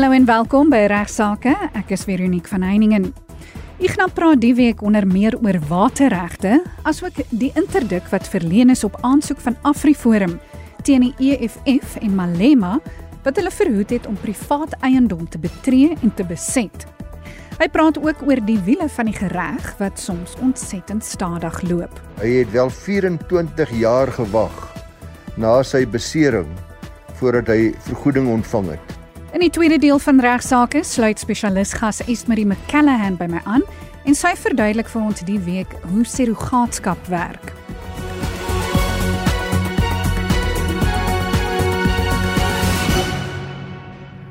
Hallo en welkom by Regsake. Ek is Veronique van Heiningen. Ignap praat die week onder meer oor waterregte, asook die interdik wat verleen is op aansoek van AfriForum teen die EFF en Malema wat hulle verhoed het om privaat eiendom te betree en te beset. Hy praat ook oor die wiele van die gereg wat soms ontsettend stadig loop. Hy het wel 24 jaar gewag na sy besering voordat hy vergoeding ontvang het. In die tweede deel van regsaake sluit spesialis gas Esmerie McCallahan by my aan en sy verduidelik vir ons die week hoe surrogaatskap werk.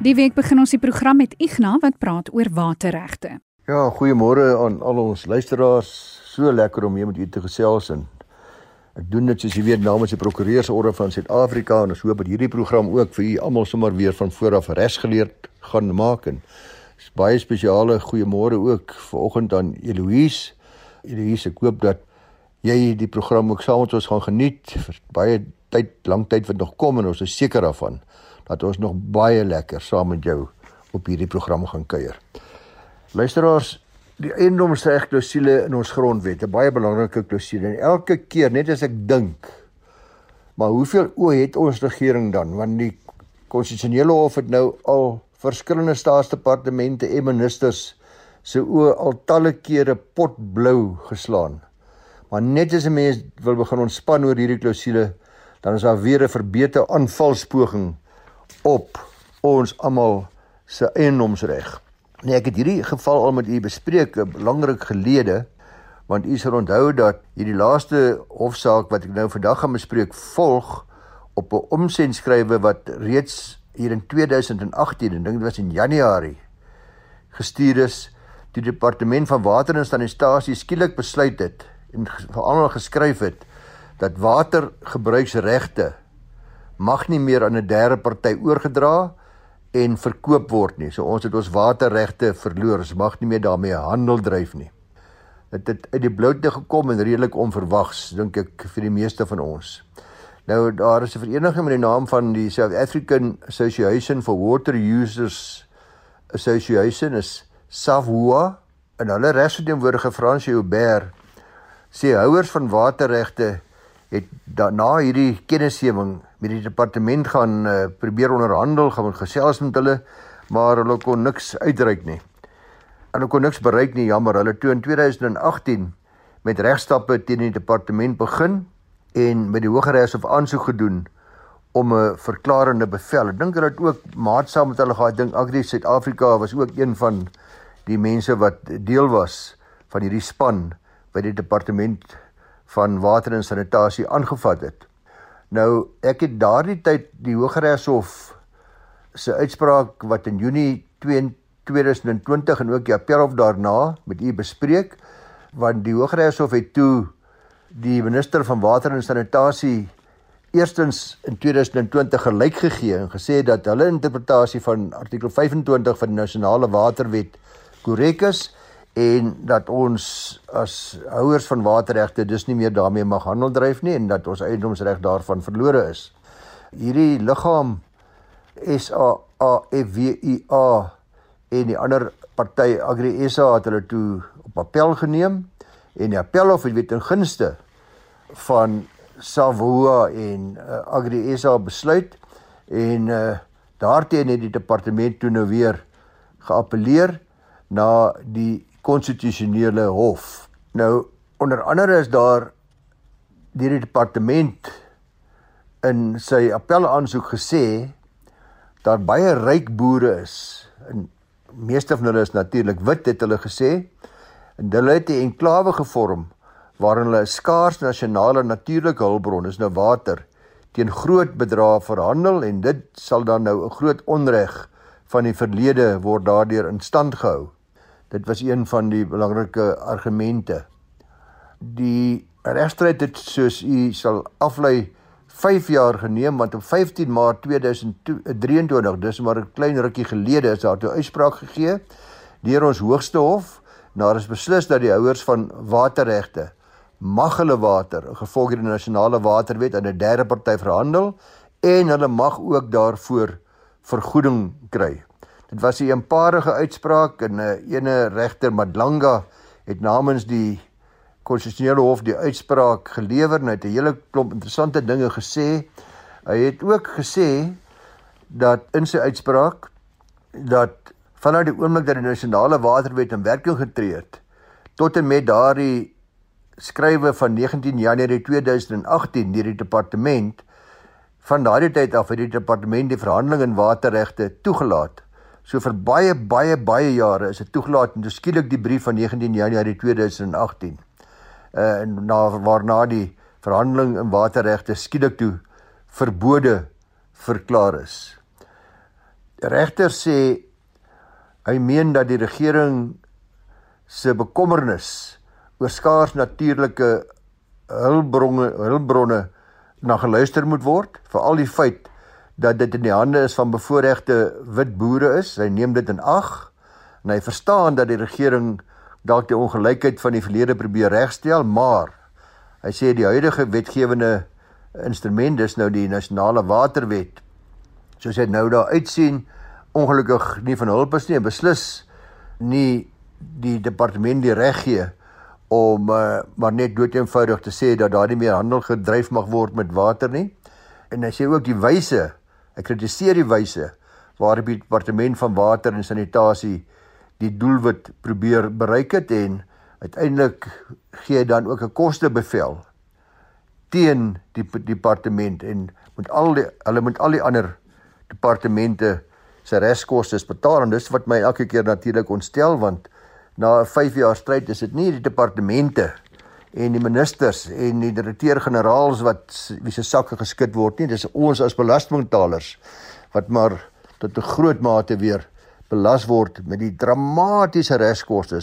Die week begin ons die program met Igna wat praat oor waterregte. Ja, goeiemôre aan al ons luisteraars. So lekker om hier met u te gesels en Ek doen dit soos jy weet namens die Prokureursorde van Suid-Afrika en ons hoop dat hierdie program ook vir u almal sommer weer van voor af resgeleerd gaan maak en baie spesiale goeiemôre ook vanoggend aan Eloise. Eloise, ek hoop dat jy die program ook saam met ons gaan geniet vir baie tyd, lang tyd wat nog kom en ons is seker daarvan dat ons nog baie lekker saam met jou op hierdie program gaan kuier. Luisteraars, die eiendomsregklousule in ons grondwet, 'n baie belangrike klousule. En elke keer, net as ek dink, maar hoeveel oë het ons regering dan? Want die konstitusionele hof het nou al verskillende staatsdepartemente en ministers se oë al talle kere potblou geslaan. Maar net as 'n mens wil begin ontspan oor hierdie klousule, dan is daar weer 'n verbeter aanvalspoging op ons almal se eiendomsreg. Nee, ek het hierdie geval al met u bespreek, belangrik gelede, want u sal onthou dat hierdie laaste hofsaak wat ek nou vandag gaan bespreek, volg op 'n omsendskrywe wat reeds hier in 2018, ek dink dit was in Januarie, gestuur is die departement van water en sanitasie skielik besluit het en veral geskryf het dat watergebruiksregte mag nie meer aan 'n derde party oorgedra en verkoop word nie. So ons het ons waterregte verloor. Ons mag nie meer daarmee handel dryf nie. Dit het uit die bloute gekom en redelik onverwags, dink ek vir die meeste van ons. Nou daar is 'n vereniging met die naam van die South African Association for Water Users Association is SAWA en hulle regsverteenwoordiger Francie Hubert sê houers van waterregte het daarna hierdie kennisgewing met die departement gaan uh, probeer onderhandel, gaan gesels met hulle, maar hulle kon niks uitreik nie. Hulle kon niks bereik nie, jammer. Hulle toe in 2018 met regstappe teen die departement begin en met die Hooggeregshof aansoek gedoen om 'n verklarende bevel. Ek dink hulle het ook maatsaam met hulle gehad. Ek dink Agri Suid-Afrika was ook een van die mense wat deel was van hierdie span by die departement van water en sanitasie aangevat het. Nou ek het daardie tyd die Hooggeregshof se uitspraak wat in Junie 2020 en ook die appelhof daarna met u bespreek want die Hooggeregshof het toe die minister van water en sanitasie eerstens in 2020 gelyk gegee en gesê dat hulle interpretasie van artikel 25 van die nasionale waterwet korrek is en dat ons as houers van waterregte dus nie meer daarmee mag handel dryf nie en dat ons eiendomsreg daarvan verlore is. Hierdie liggaam SAAFWIA en die ander party Agri SA het hulle toe op appel geneem en die appelhof het weet in gunste van Savoa en uh, Agri SA besluit en uh, daarteen het die departement toe nou weer geappeleer na die konstitusionele hof. Nou onder andere is daar deur die departement in sy appelaansoek gesê dat baie ryk boere is en meeste van hulle is natuurlik wit het hulle gesê en hulle het 'n enklawe gevorm waarin hulle 'n skaars nasionale natuurlike hulpbron is nou water teen groot bedrae verhandel en dit sal dan nou 'n groot onreg van die verlede word daardeur in stand gehou. Dit was een van die belangrike argumente. Die regstryd het soos u sal aflei 5 jaar geneem want op 15 Maart 2023, dis maar 'n klein rukkie gelede, is daar 'n uitspraak gegee deur ons hoogste hof. Daar is beslis dat die houers van waterregte mag hulle water, gevolg die nasionale waterwet aan 'n derde party verhandel en hulle mag ook daarvoor vergoeding kry. Dit was 'n eenparige uitspraak en 'n uh, ene regter Madlanga het namens die konstitusionele hof die uitspraak gelewer en hy het 'n hele klomp interessante dinge gesê. Hy het ook gesê dat in sy uitspraak dat vanuit die oomblik dat die nasionale waterwet in werking getree het tot en met daardie skrywe van 19 Januarie 2018 deur die departement van daardie tyd af het die departement die verhandeling in waterregte toegelaat. So vir baie baie baie jare is dit toegelaat en skielik die brief van 19 Januarie 2018 uh na waarna die verhandeling in waterregte skielik toe verbode verklaar is. Regter sê hy meen dat die regering se bekommernis oor skaars natuurlike hulpbronne hulpbronne na geluister moet word veral die feit dat dit in die hande is van bevoorregte wit boere is hy neem dit in ag en hy verstaan dat die regering dalk die ongelykheid van die verlede probeer regstel, maar hy sê die huidige wetgewende instrument dis nou die nasionale waterwet. Soos dit nou daar uitsien, ongelukkig nie van hulp is nie, beslis nie die departement die reg gee om uh, maar net doeteenvoudig te sê dat daar nie meer handel gedryf mag word met water nie. En hy sê ook die wyse, hy kritiseer die wyse waarop die departement van water en sanitasie die doelwit probeer bereik het en uiteindelik gee dan ook 'n kostebevel teen die departement en moet al die hulle moet al die ander departemente se reskoste betaal en dis wat my elke keer natuurlik ontstel want na 'n 5 jaar stryd is dit nie die departemente en die ministers en die direkteur-generaals wat wie se sakke geskit word nie dis ons as belastingbetalers wat maar tot 'n groot mate weer belas word met die dramatiese reskoste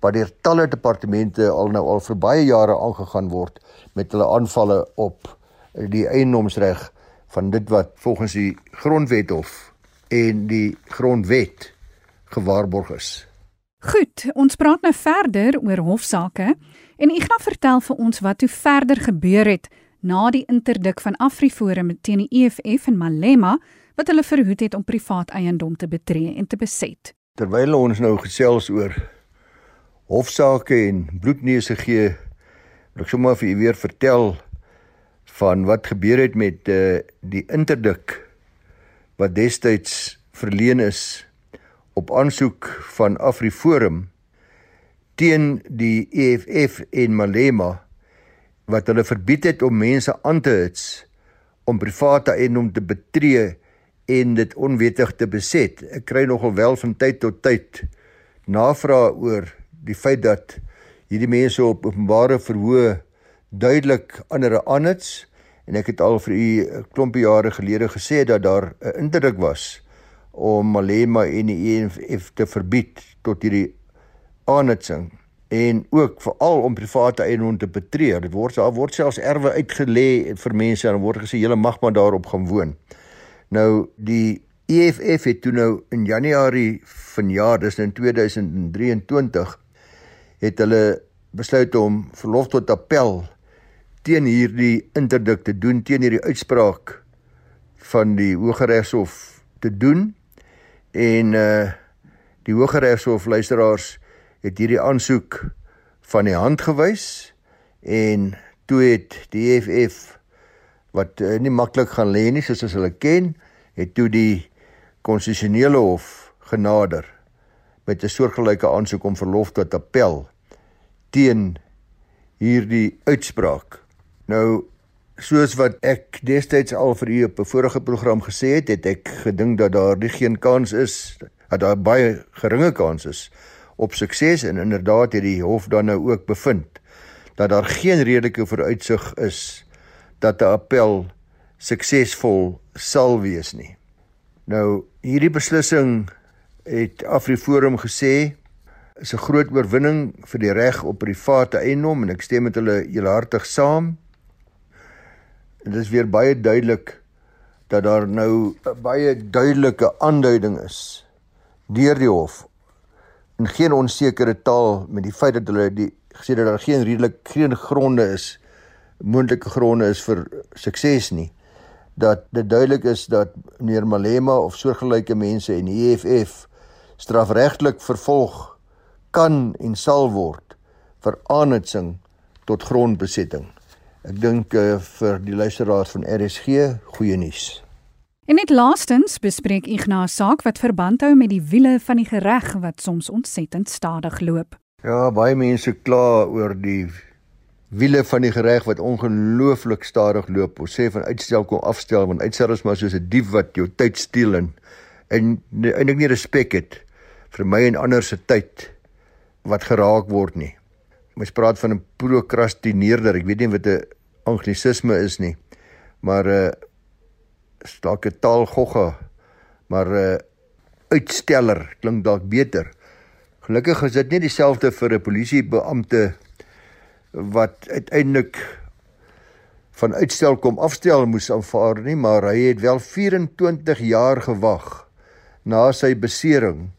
wat deur talle departemente al nou al vir baie jare aangegaan word met hulle aanvalle op die eiendomsreg van dit wat volgens die grondwet hof en die grondwet gewaarborg is. Goed, ons praat nou verder oor hofsaake en gaan vertel vir ons wat toe verder gebeur het na die interdik van Afriforum teen die EFF en Malema wat hulle verhoed het om privaat eiendom te betree en te beset. Terwyl ons nou gesels oor hofsaake en bloedneuse gee, wil ek sommer vir u weer vertel van wat gebeur het met uh, die interdik wat destyds verleen is op aansoek van Afriforum teen die EFF en Malema wat hulle verbied het om mense aan te hits om private eiendom te betree en dit onwettig te beset. Ek kry nogal wel van tyd tot tyd navrae oor die feit dat hierdie mense op openbare verhoë duidelik ander aanits en ek het al vir u 'n klompie jare gelede gesê dat daar 'n indruk was om Malema en die EFF te verbied tot hierdie aanitsing en ook veral om private eiendom te betree. Dit word daar word selfs erwe uitgelê vir mense en word gesê julle mag maar daarop gaan woon. Nou die EFF het toe nou in Januarie vanjaar, dis nou in 2023, het hulle besluit om verlof tot appel teen hierdie interdik te doen teen hierdie uitspraak van die Hooggeregshof te doen en uh die Hooggeregshof luisteraars het hierdie aansoek van die hand gewys en toe het die EFF wat uh, nie maklik gaan lê nie soos ons hulle ken, het toe die konstitusionele hof genader met 'n soortgelyke aansoek om verlof tot appel teen hierdie uitspraak. Nou soos wat ek destyds al vir u op 'n vorige program gesê het, het ek gedink dat daar nie geen kans is dat daar baie geringe kans is op sukses en inderdaad het die hof dan nou ook bevind dat daar geen redelike vooruitsig is dat 'n appel suksesvol sal wees nie. Nou hierdie beslissing het Afriforum gesê is 'n groot oorwinning vir die reg op private eiendom en ek stem met hulle heelhartig saam. Dit is weer baie duidelik dat daar nou 'n baie duidelike aanduiding is deur die hof in geen onsekere taal met die feit dat hulle die gesê dat daar geen redelik geen gronde is moontlike gronde is vir sukses nie dat dit duidelik is dat meneer Malema of soortgelyke mense en die EFF strafregtelik vervolg kan en sal word vir aanhitsing tot grondbesetting. Ek dink uh, vir die luisteraars van RSG goeie nuus. En net laastens bespreek Ignas saak wat verband hou met die wiele van die gereg wat soms ontsettend stadig loop. Ja, baie mense kla oor die wiele van die gereg wat ongelooflik stadig loop. Ons sê van uitstel kom afstel want uitstel is maar soos 'n dief wat jou tyd steel en en eintlik nie respek het vir my en ander se tyd wat geraak word nie. Mens praat van 'n prokrastineerder. Ek weet nie wat 'n anglisisme is nie. Maar uh dalk 'n taalgogga. Maar 'n uh, uitsteller klink dalk beter. Gelukkig is dit nie dieselfde vir 'n polisiebeampte wat uiteindelik van uitstel kom afstel moes aanvaar nie, maar hy het wel 24 jaar gewag na sy besering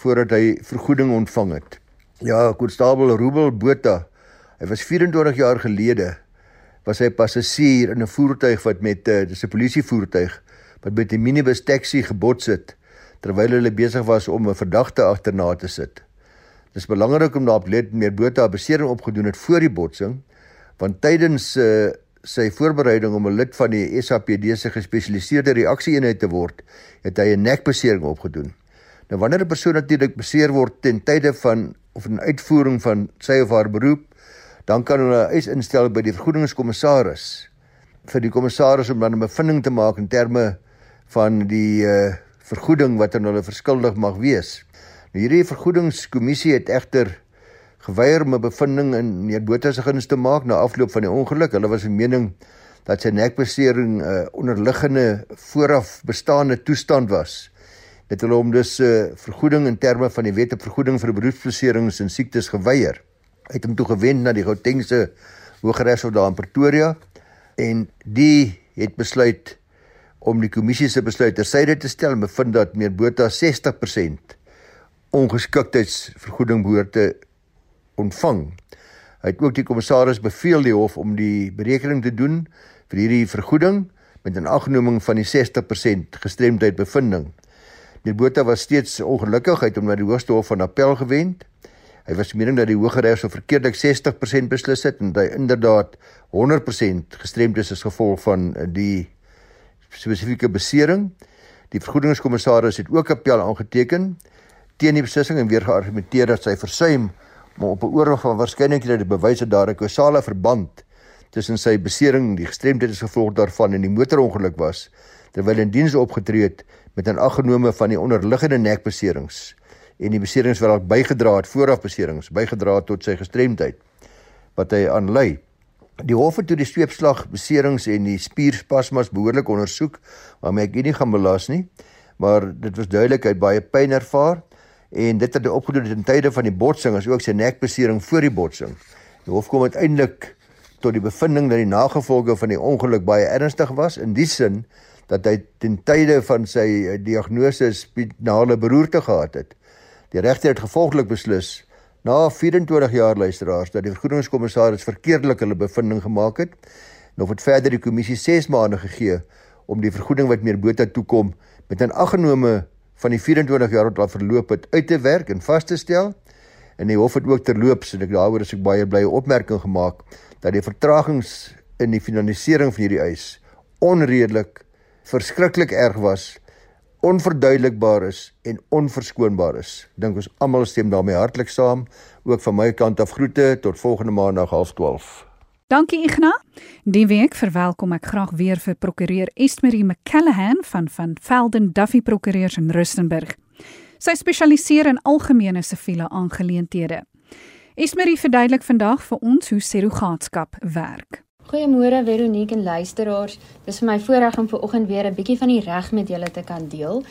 voordat hy vergoeding ontvang het. Ja, konstabel Rubel Botha. Hy was 24 jaar gelede was hy passasier in 'n voertuig wat met 'n uh, dis 'n polisievoertuig wat met 'n minibus taxi gebots het terwyl hulle besig was om 'n verdagte agterna te sit. Dis belangrik om daarop let meer Botha besering opgedoen het voor die botsing want tydens uh, sy voorbereiding om 'n lid van die SAPD se gespesialiseerde reaksieeenheid te word, het hy 'n nekbesering opgedoen. Nou wanneer 'n persoon natuurlik beseer word ten tye van of 'n uitvoering van sy of haar beroep, dan kan hulle eis instel by die vergoedingskommissaris vir die kommissaris om dan 'n bevinding te maak in terme van die uh, vergoeding wat aan hulle verskuldig mag wees. Nou hierdie vergoedingskommissie het egter geweier om 'n bevinding in meneer Botha se guns te maak na afloop van die ongeluk. Hulle was van mening dat sy nekbesering 'n uh, onderliggende vooraf bestaande toestand was het hulle hom dus 'n uh, eh, vergoeding in terme van die wet op vergoeding vir beroepsbeserings en siektes geweier. Hy het hom toe gewend na die Gautengse Hooggeregshof daar in Pretoria en die het besluit om die kommissie se besluit tersyde te stel en bevind dat meer Botha 60% ongeskiktheidsvergoeding behoort te ontvang. Hy het ook die kommissaris beveel die hof om die berekening te doen vir hierdie vergoeding met 'n agnoming van die 60% gestremdheid bevinding. Die Botha was steeds ongelukkig uit om na die Hoogste Hof van Appel gewend. Hy was mening dat die Hooggeregs so verkeerdelik 60% beslis het en hy inderdaad 100% gestremd is as gevolg van die spesifieke besering. Die vergoedingskommissaris het ook appel aangeteken teen die beslissing en weer geargumenteer dat sy versuim om op 'n oorlog van waarskynlikhede te bewys dat daar 'n kausale verband tussen sy besering, die gestremdheid as gevolg daarvan en die motorongeluk was terwyl in diens opgetree het met 'n aggenome van die onderliggende nekbeserings en die beserings wat dalk bygedra het vooraf beserings bygedra tot sy gestremdheid wat hy aanlei. Die hof het toe die sweepslag beserings en die spierspasmas behoorlik ondersoek waarmee ek nie gaan belas nie, maar dit was duidelik hy het baie pyn ervaar en dit het opgedoen ten tye van die botsing as ook sy nekbesering voor die botsing. Die hof kom uiteindelik tot die bevinding dat die nagevolge van die ongeluk baie ernstig was in die sin dat hy ten tye van sy eh, diagnose spinale beroerte gehad het. Die regter het gevolglik beslis na 24 jaar luisteraars dat die vergoedingskommissaris verkeerdelik hulle bevinding gemaak het en of dit verder die kommissie 6 maande gegee om die vergoeding wat meer bota toekom met 'n aggenome van die 24 jaar wat al verloop het uit te werk en vas te stel. En die hof het ook terloops en ek daaroor is ek baie bly opmerking gemaak dat die vertragings in die finalisering van hierdie eis onredelik verskriklik erg was, onverduidelikbaar is en onverskoonbaar is. Dink ons almal stem daarmee hartlik saam. Ook van my kant af groete tot volgende maandag 12:30. Dankie Igna. Die week verwelkom ek graag weer vir prokureur Estmarie McCallahan van van Velden Duffy Prokureurs in Rustenburg. Sy spesialiseer in algemene siviele aangeleenthede. Estmarie verduidelik vandag vir ons hoe surrogaatskap werk. Goeiemôre Veronique en luisteraars. Dis vir my voorreg om ver oggend weer 'n bietjie van die reg met julle te kan deel.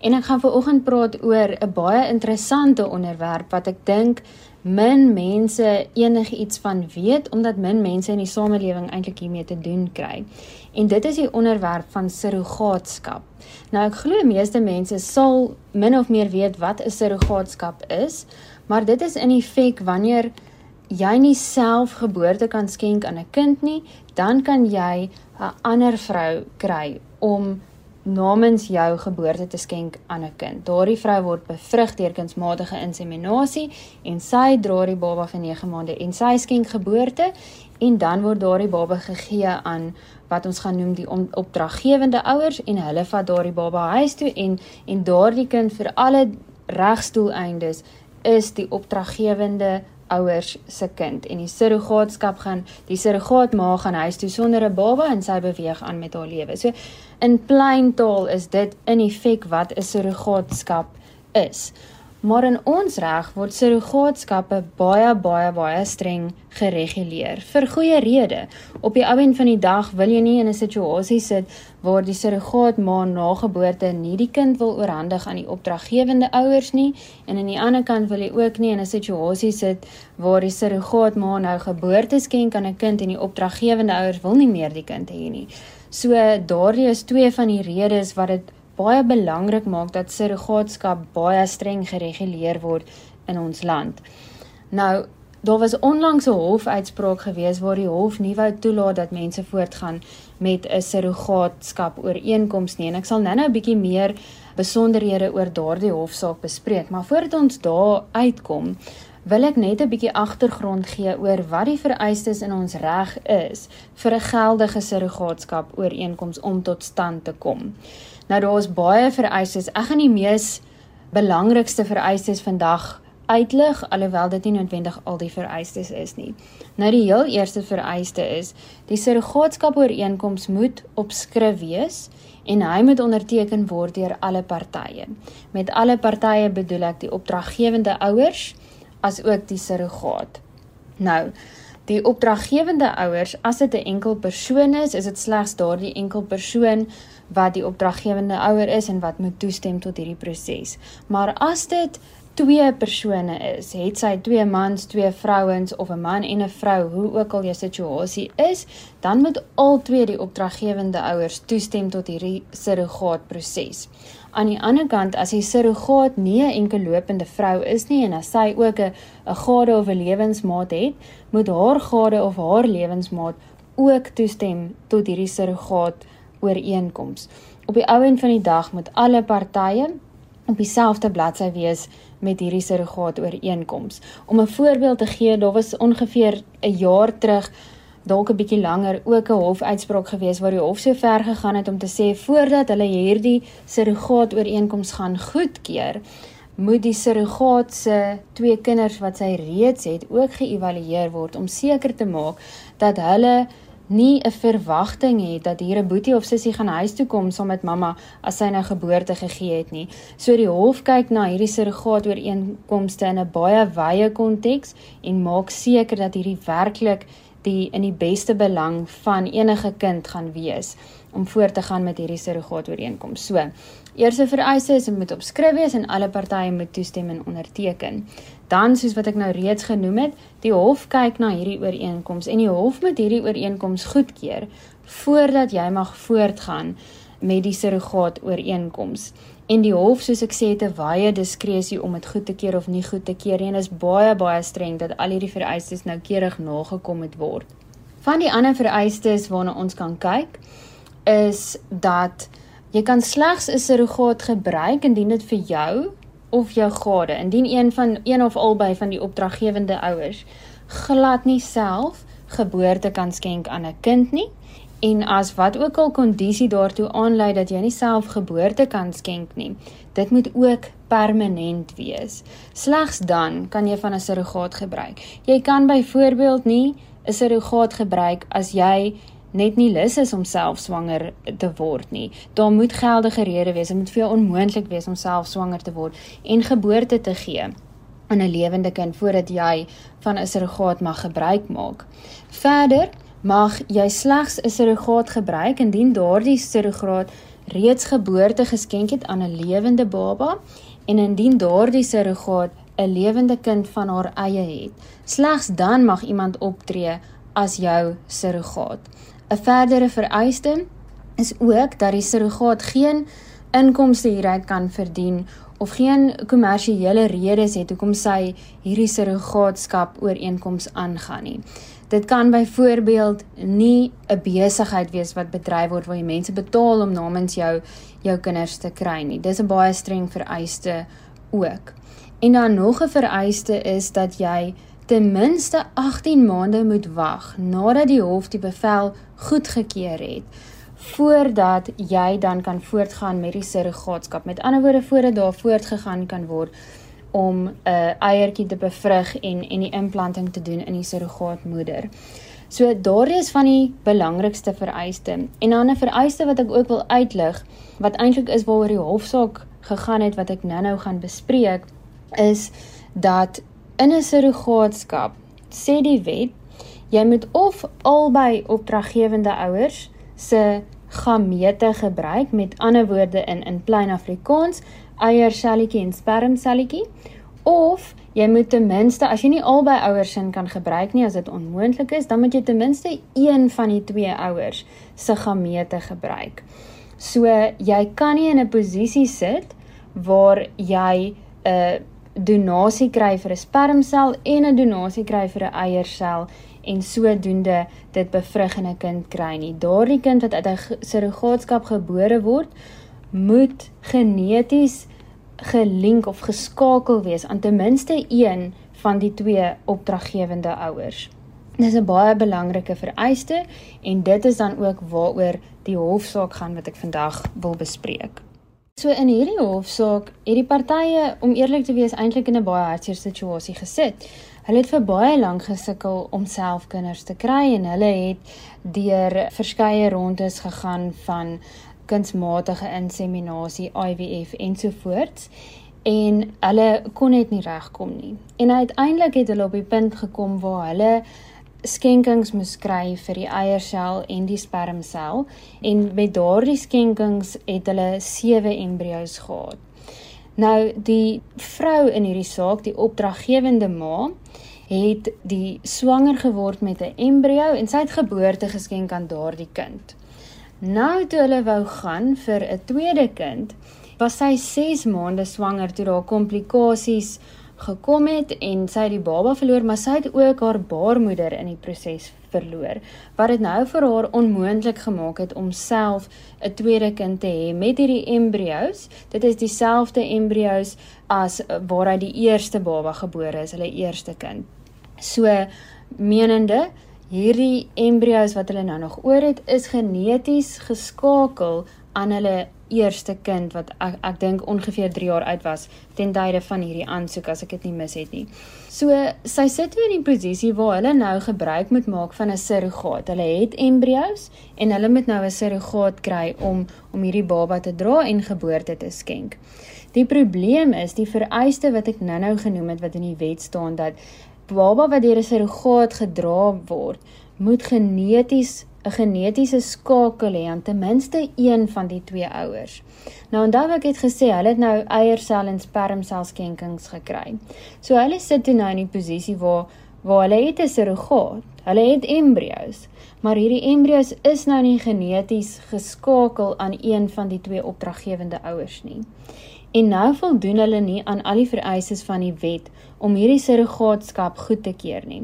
En ek gaan ver oggend praat oor 'n baie interessante onderwerp wat ek dink min mense enigiets van weet omdat min mense in die samelewing eintlik hiermee te doen kry. En dit is die onderwerp van surrogaatskap. Nou ek glo meeste mense sal min of meer weet wat 'n surrogaatskap is, maar dit is in effek wanneer jy nie self geboorte kan skenk aan 'n kind nie, dan kan jy 'n ander vrou kry om namens jou geboorte te skenk aan 'n kind. Daardie vrou word bevrug deur kunsmatige inseminasie en sy dra die baba vir 9 maande en sy skenk geboorte en dan word daardie baba gegee aan wat ons gaan noem die opdraggewende ouers en hulle vat daardie baba huis toe en en daardie kind vir alle regsdoeleindes is die opdraggewende ouers se kind en die surrogaatskap gaan die surrogaatma gaan huis toe sonder 'n baba en sy beweeg aan met haar lewe. So in plain taal is dit in effek wat 'n surrogaatskap is. Maar in ons reg word surrogaatskappe baie baie baie streng gereguleer vir goeie rede. Op die ouen van die dag wil jy nie in 'n situasie sit waar die surrogaatma na geboorte nie die kind wil oorhandig aan die opdraggewende ouers nie en aan die ander kant wil jy ook nie in 'n situasie sit waar die surrogaatma nou geboorte skenk aan 'n kind en die opdraggewende ouers wil nie meer die kind hê nie. So daardie is twee van die redes wat dit baie belangrik maak dat surrogaatskap baie streng gereguleer word in ons land. Nou, daar was onlangs 'n hofuitspraak gewees waar die hof nie wou toelaat dat mense voortgaan met 'n surrogaatskap ooreenkoms nie en ek sal nou-nou 'n bietjie meer besonderhede oor daardie hofsaak bespreek, maar voordat ons daar uitkom, wil ek net 'n bietjie agtergrond gee oor wat die vereistes in ons reg is vir 'n geldige surrogaatskap ooreenkoms om tot stand te kom. Nou daar's baie vereistes. Ek gaan die mees belangrikste vereistes vandag uitlig alhoewel dit nie noodwendig al die vereistes is nie. Nou die heel eerste vereiste is die surrogaatskap ooreenkoms moet op skrif wees en hy moet onderteken word deur alle partye. Met alle partye bedoel ek die opdraggewende ouers as ook die surrogaat. Nou Die opdraggewende ouers, as dit 'n enkel persoon is, is dit slegs daardie enkel persoon wat die opdraggewende ouer is en wat moet toestem tot hierdie proses. Maar as dit twee persone is, het sy twee mans, twee vrouens of 'n man en 'n vrou, hoe ook al jou situasie is, dan moet al twee die opdraggewende ouers toestem tot hierdie surrogaatproses. Aan die ander kant, as die surrogaat nie 'n enkel lopende vrou is nie en as sy ook 'n 'n gade of 'n lewensmaat het, moet haar gade of haar lewensmaat ook toestem tot hierdie surrogaat ooreenkoms. Op die ou end van die dag moet alle partye op dieselfde bladsy wees met hierdie surrogaat ooreenkoms. Om 'n voorbeeld te gee, daar was ongeveer 'n jaar terug dalk 'n bietjie langer ook 'n hofuitspraak gewees waar die hof so ver gegaan het om te sê voordat hulle hierdie surrogaat ooreenkoms gaan goedkeur, moet die surrogaat se twee kinders wat sy reeds het ook geëvalueer word om seker te maak dat hulle nie 'n verwagting het dat hier 'n boetie of sussie gaan huis toe kom saam met mamma as sy nou geboorte gegee het nie. So die hof kyk na hierdie surrogaat ooreenkomste in 'n baie wye konteks en maak seker dat hierdie werklik die in die beste belang van enige kind gaan wees om voort te gaan met hierdie surrogaat ooreenkoms. So, eerste vereiste is dit moet op skrif wees en alle partye moet toestem en onderteken. Dan soos wat ek nou reeds genoem het, die hof kyk na hierdie ooreenkoms en die hof moet hierdie ooreenkoms goedkeur voordat jy mag voortgaan met die surrogaat ooreenkoms. En die hof, soos ek sê, het 'n wye diskresie om dit goed te keur of nie goed te keur nie en is baie baie streng dat al hierdie vereistes noukeurig nagekom moet word. Van die ander vereistes waarna ons kan kyk is dat jy kan slegs 'n surrogaat gebruik indien dit vir jou of jou gade. Indien een van een of albei van die opdraggewende ouers glad nie self geboorte kan skenk aan 'n kind nie en as wat ook al kondisie daartoe aanlei dat jy nie self geboorte kan skenk nie dit moet ook permanent wees. Slegs dan kan jy van 'n surrogaat gebruik. Jy kan byvoorbeeld nie 'n surrogaat gebruik as jy net nie lus is om self swanger te word nie. Daar moet geldige rede wees. Dit moet vir jou onmoontlik wees om self swanger te word en geboorte te gee aan 'n lewende kind voordat jy van 'n surrogaat mag gebruik maak. Verder mag jy slegs 'n surrogaat gebruik indien daardie surrogaat reeds geboorte geskenk het aan 'n lewende baba en indien daardie surrogaat 'n lewende kind van haar eie het. Slegs dan mag iemand optree as jou surrogaat. 'n Verdere vereiste is ook dat die surrogaat geen inkomste hieruit kan verdien of geen kommersiële redes het hoekom sy hierdie surrogaatskap ooreenkoms aangaan nie. Dit kan byvoorbeeld nie 'n besigheid wees wat bedryf word waar jy mense betaal om namens jou jou kinders te kry nie. Dis 'n baie streng vereiste ook. En dan nog 'n vereiste is dat jy ten minste 18 maande moet wag nadat die hof die bevel goedgekeur het voordat jy dan kan voortgaan met die surrogaatskap. Met ander woorde voordat daar voortgegaan kan word om 'n uh, eiertjie te bevrug en en die implanting te doen in die surrogaatmoeder. So daardie is van die belangrikste vereiste. En dan 'n vereiste wat ek ook wil uitlig wat eintlik is waaroor die hofsaak gegaan het wat ek nou-nou gaan bespreek is dat in 'n surrogaatskap sê die wet jy moet of albei opdraggewende ouers se gamete gebruik met ander woorde in in plain Afrikaans eierselletjie en spermselletjie of jy moet ten minste as jy nie albei ouers sin kan gebruik nie as dit onmoontlik is dan moet jy ten minste een van die twee ouers se gamete gebruik. So jy kan nie in 'n posisie sit waar jy 'n donasie kry vir 'n spermsel en 'n donasie kry vir 'n eiersel en sodoende dit bevrug en 'n kind kry nie. Daardie kind wat uit 'n surrogaatskap gebore word, moet geneties gelink of geskakel wees aan ten minste een van die twee opdraggewende ouers. Dis 'n baie belangrike vereiste en dit is dan ook waaroor die hofsaak gaan wat ek vandag wil bespreek. So in hierdie hofsaak het die partye om eerlik te wees eintlik in 'n baie hartseer situasie gesit. Hulle het vir baie lank gesukkel om self kinders te kry en hulle het deur verskeie rondes gegaan van kunsmatige inseminasie, IVF ensovoorts en hulle kon net nie regkom nie. En uiteindelik het hulle op die punt gekom waar hulle skenkings moes kry vir die eiersel en die spermsel en met daardie skenkings het hulle 7 embrio's gehad. Nou die vrou in hierdie saak, die opdraggewende ma, het die swanger geword met 'n embrio en sy het geboorte geskenk aan daardie kind. Nou toe hulle wou gaan vir 'n tweede kind, was sy 6 maande swanger toe daar komplikasies gekom het en sy het die baba verloor, maar sy het ook haar baarmoeder in die proses verloor. Wat dit nou vir haar onmoontlik gemaak het om self 'n tweede kind te hê met hierdie embrio's. Dit is dieselfde embrio's as waaruit die eerste baba gebore is, hulle eerste kind. So menende hierdie embrio's wat hulle nou nog oor het, is geneties geskakel aan hulle eerste kind wat ek, ek dink ongeveer 3 jaar oud was ten tye van hierdie aansoek as ek dit nie mis het nie. So sy sit weer in 'n posisie waar hulle nou gebruik moet maak van 'n surrogaat. Hulle het embrio's en hulle moet nou 'n surrogaat kry om om hierdie baba te dra en geboorte te skenk. Die probleem is die vereiste wat ek nou-nou genoem het wat in die wet staan dat baba wat deur 'n surrogaat gedra word, moet geneties 'n genetiese skakel hê aan ten minste een van die twee ouers. Nou onthou ek het gesê hulle het nou eiersel en spermselskenkings gekry. So hulle sit nou in 'n posisie waar waar hulle het 'n surrogaat. Hulle het embrio's, maar hierdie embrio's is nou nie geneties geskakel aan een van die twee opdraggewende ouers nie. En nou voldoen hulle nie aan al die vereistes van die wet om hierdie surrogaatskap goed te keur nie.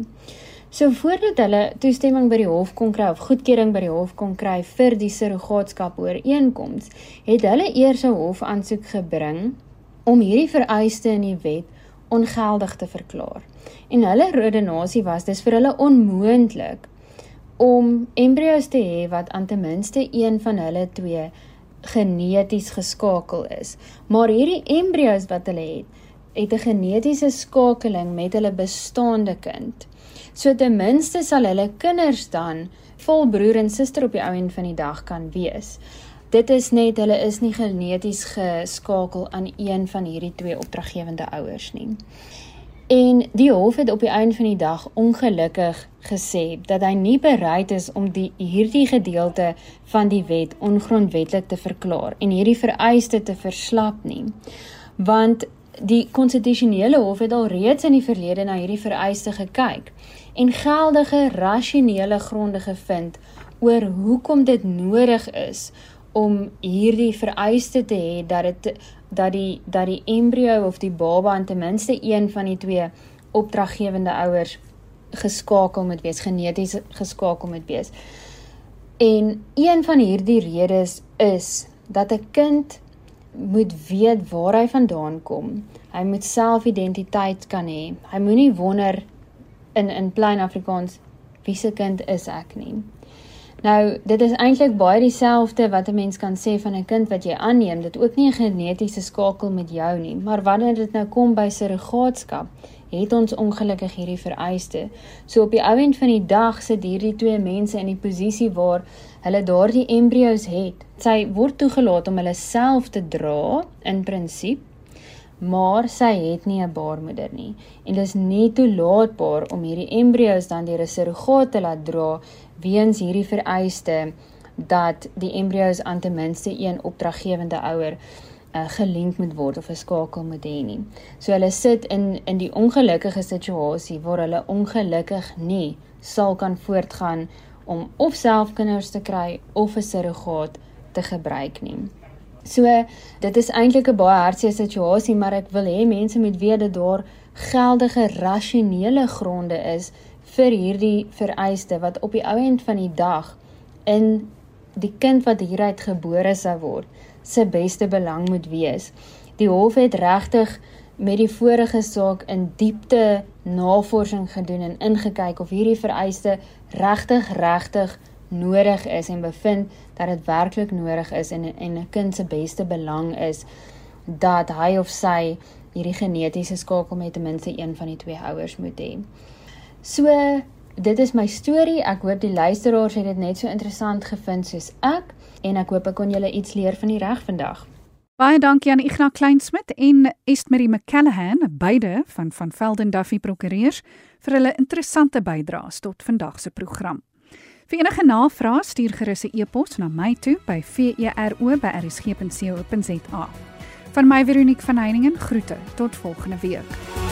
So voordat hulle toestemming by die hof kon kry of goedkeuring by die hof kon kry vir die surrogaatskap ooreenkoms, het hulle eers 'n hofaansoek gebring om hierdie vereiste in die wet ongeldig te verklaar. En hulle redenasie was dis vir hulle onmoontlik om embrio's te hê wat aan ten minste een van hulle twee geneties geskakel is. Maar hierdie embrio's wat hulle het, het 'n genetiese skakeling met hulle bestaande kind. So ten minste sal hulle kinders dan vol broer en suster op die ou end van die dag kan wees. Dit is net hulle is nie geneties geskakel aan een van hierdie twee opdraggewende ouers nie. En die hof het op die einde van die dag ongelukkig gesê dat hy nie bereid is om die hierdie gedeelte van die wet ongrondwettig te verklaar en hierdie vereiste te verslap nie. Want die konstitusionele hof het al reeds in die verlede na hierdie vereiste gekyk en geldige rasionele gronde gevind oor hoekom dit nodig is om hierdie vereiste te hê dat dit dat die dat die embrio of die baba aan ten minste een van die twee opdraggewende ouers geskakel moet wees, geneties geskakel moet wees. En een van hierdie redes is dat 'n kind moet weet waar hy vandaan kom. Hy moet selfidentiteit kan hê. Hy moenie wonder in in plain Afrikaans wie se kind is ek nie. Nou, dit is eintlik baie dieselfde wat 'n mens kan sê van 'n kind wat jy aanneem, dit ook nie 'n genetiese skakel met jou nie, maar wanneer dit nou kom by surrogaatskap, het ons ongelukkig hierdie vereiste. So op die ou end van die dag sit hierdie twee mense in die posisie waar hulle daardie embrio's het. Sy word toegelaat om hulle self te dra in prinsip, maar sy het nie 'n baarmoeder nie. En dit is nie toelaatbaar om hierdie embrio's dan deur 'n surrogaat te laat dra weens hierdie vereiste dat die embrio's aan ten minste een opdraggewende ouer uh, gelink moet word of 'n skakel moet hê nie. So hulle sit in in die ongelukkige situasie waar hulle ongelukkig nie sal kan voortgaan om of self kinders te kry of 'n surrogaat te gebruik nie. So dit is eintlik 'n baie hartseer situasie, maar ek wil hê mense moet weet dat daar geldige rasionele gronde is vir hierdie vereiste wat op die ou end van die dag in die kind wat hieruit gebore sou word se beste belang moet wees. Die hof het regtig met die vorige saak in diepte navorsing gedoen en ingekyk of hierdie vereiste regtig regtig nodig is en bevind dat dit werklik nodig is en en 'n kind se beste belang is dat hy of sy hierdie genetiese skakel met ten minste een van die twee ouers moet hê. So dit is my storie. Ek hoop die luisteraars het dit net so interessant gevind soos ek en ek hoop ek kon julle iets leer van die reg vandag. Baie dankie aan Ignas Kleinsmid en Estmarie McCallahan, beide van van Velden Duffy Prokureurs vir hulle interessante bydraes tot vandag se program. Vir enige navrae stuur gerus 'n e-pos na my toe by vero@rsg.co.za. Van my Veronique van Heiningen groete tot volgende week.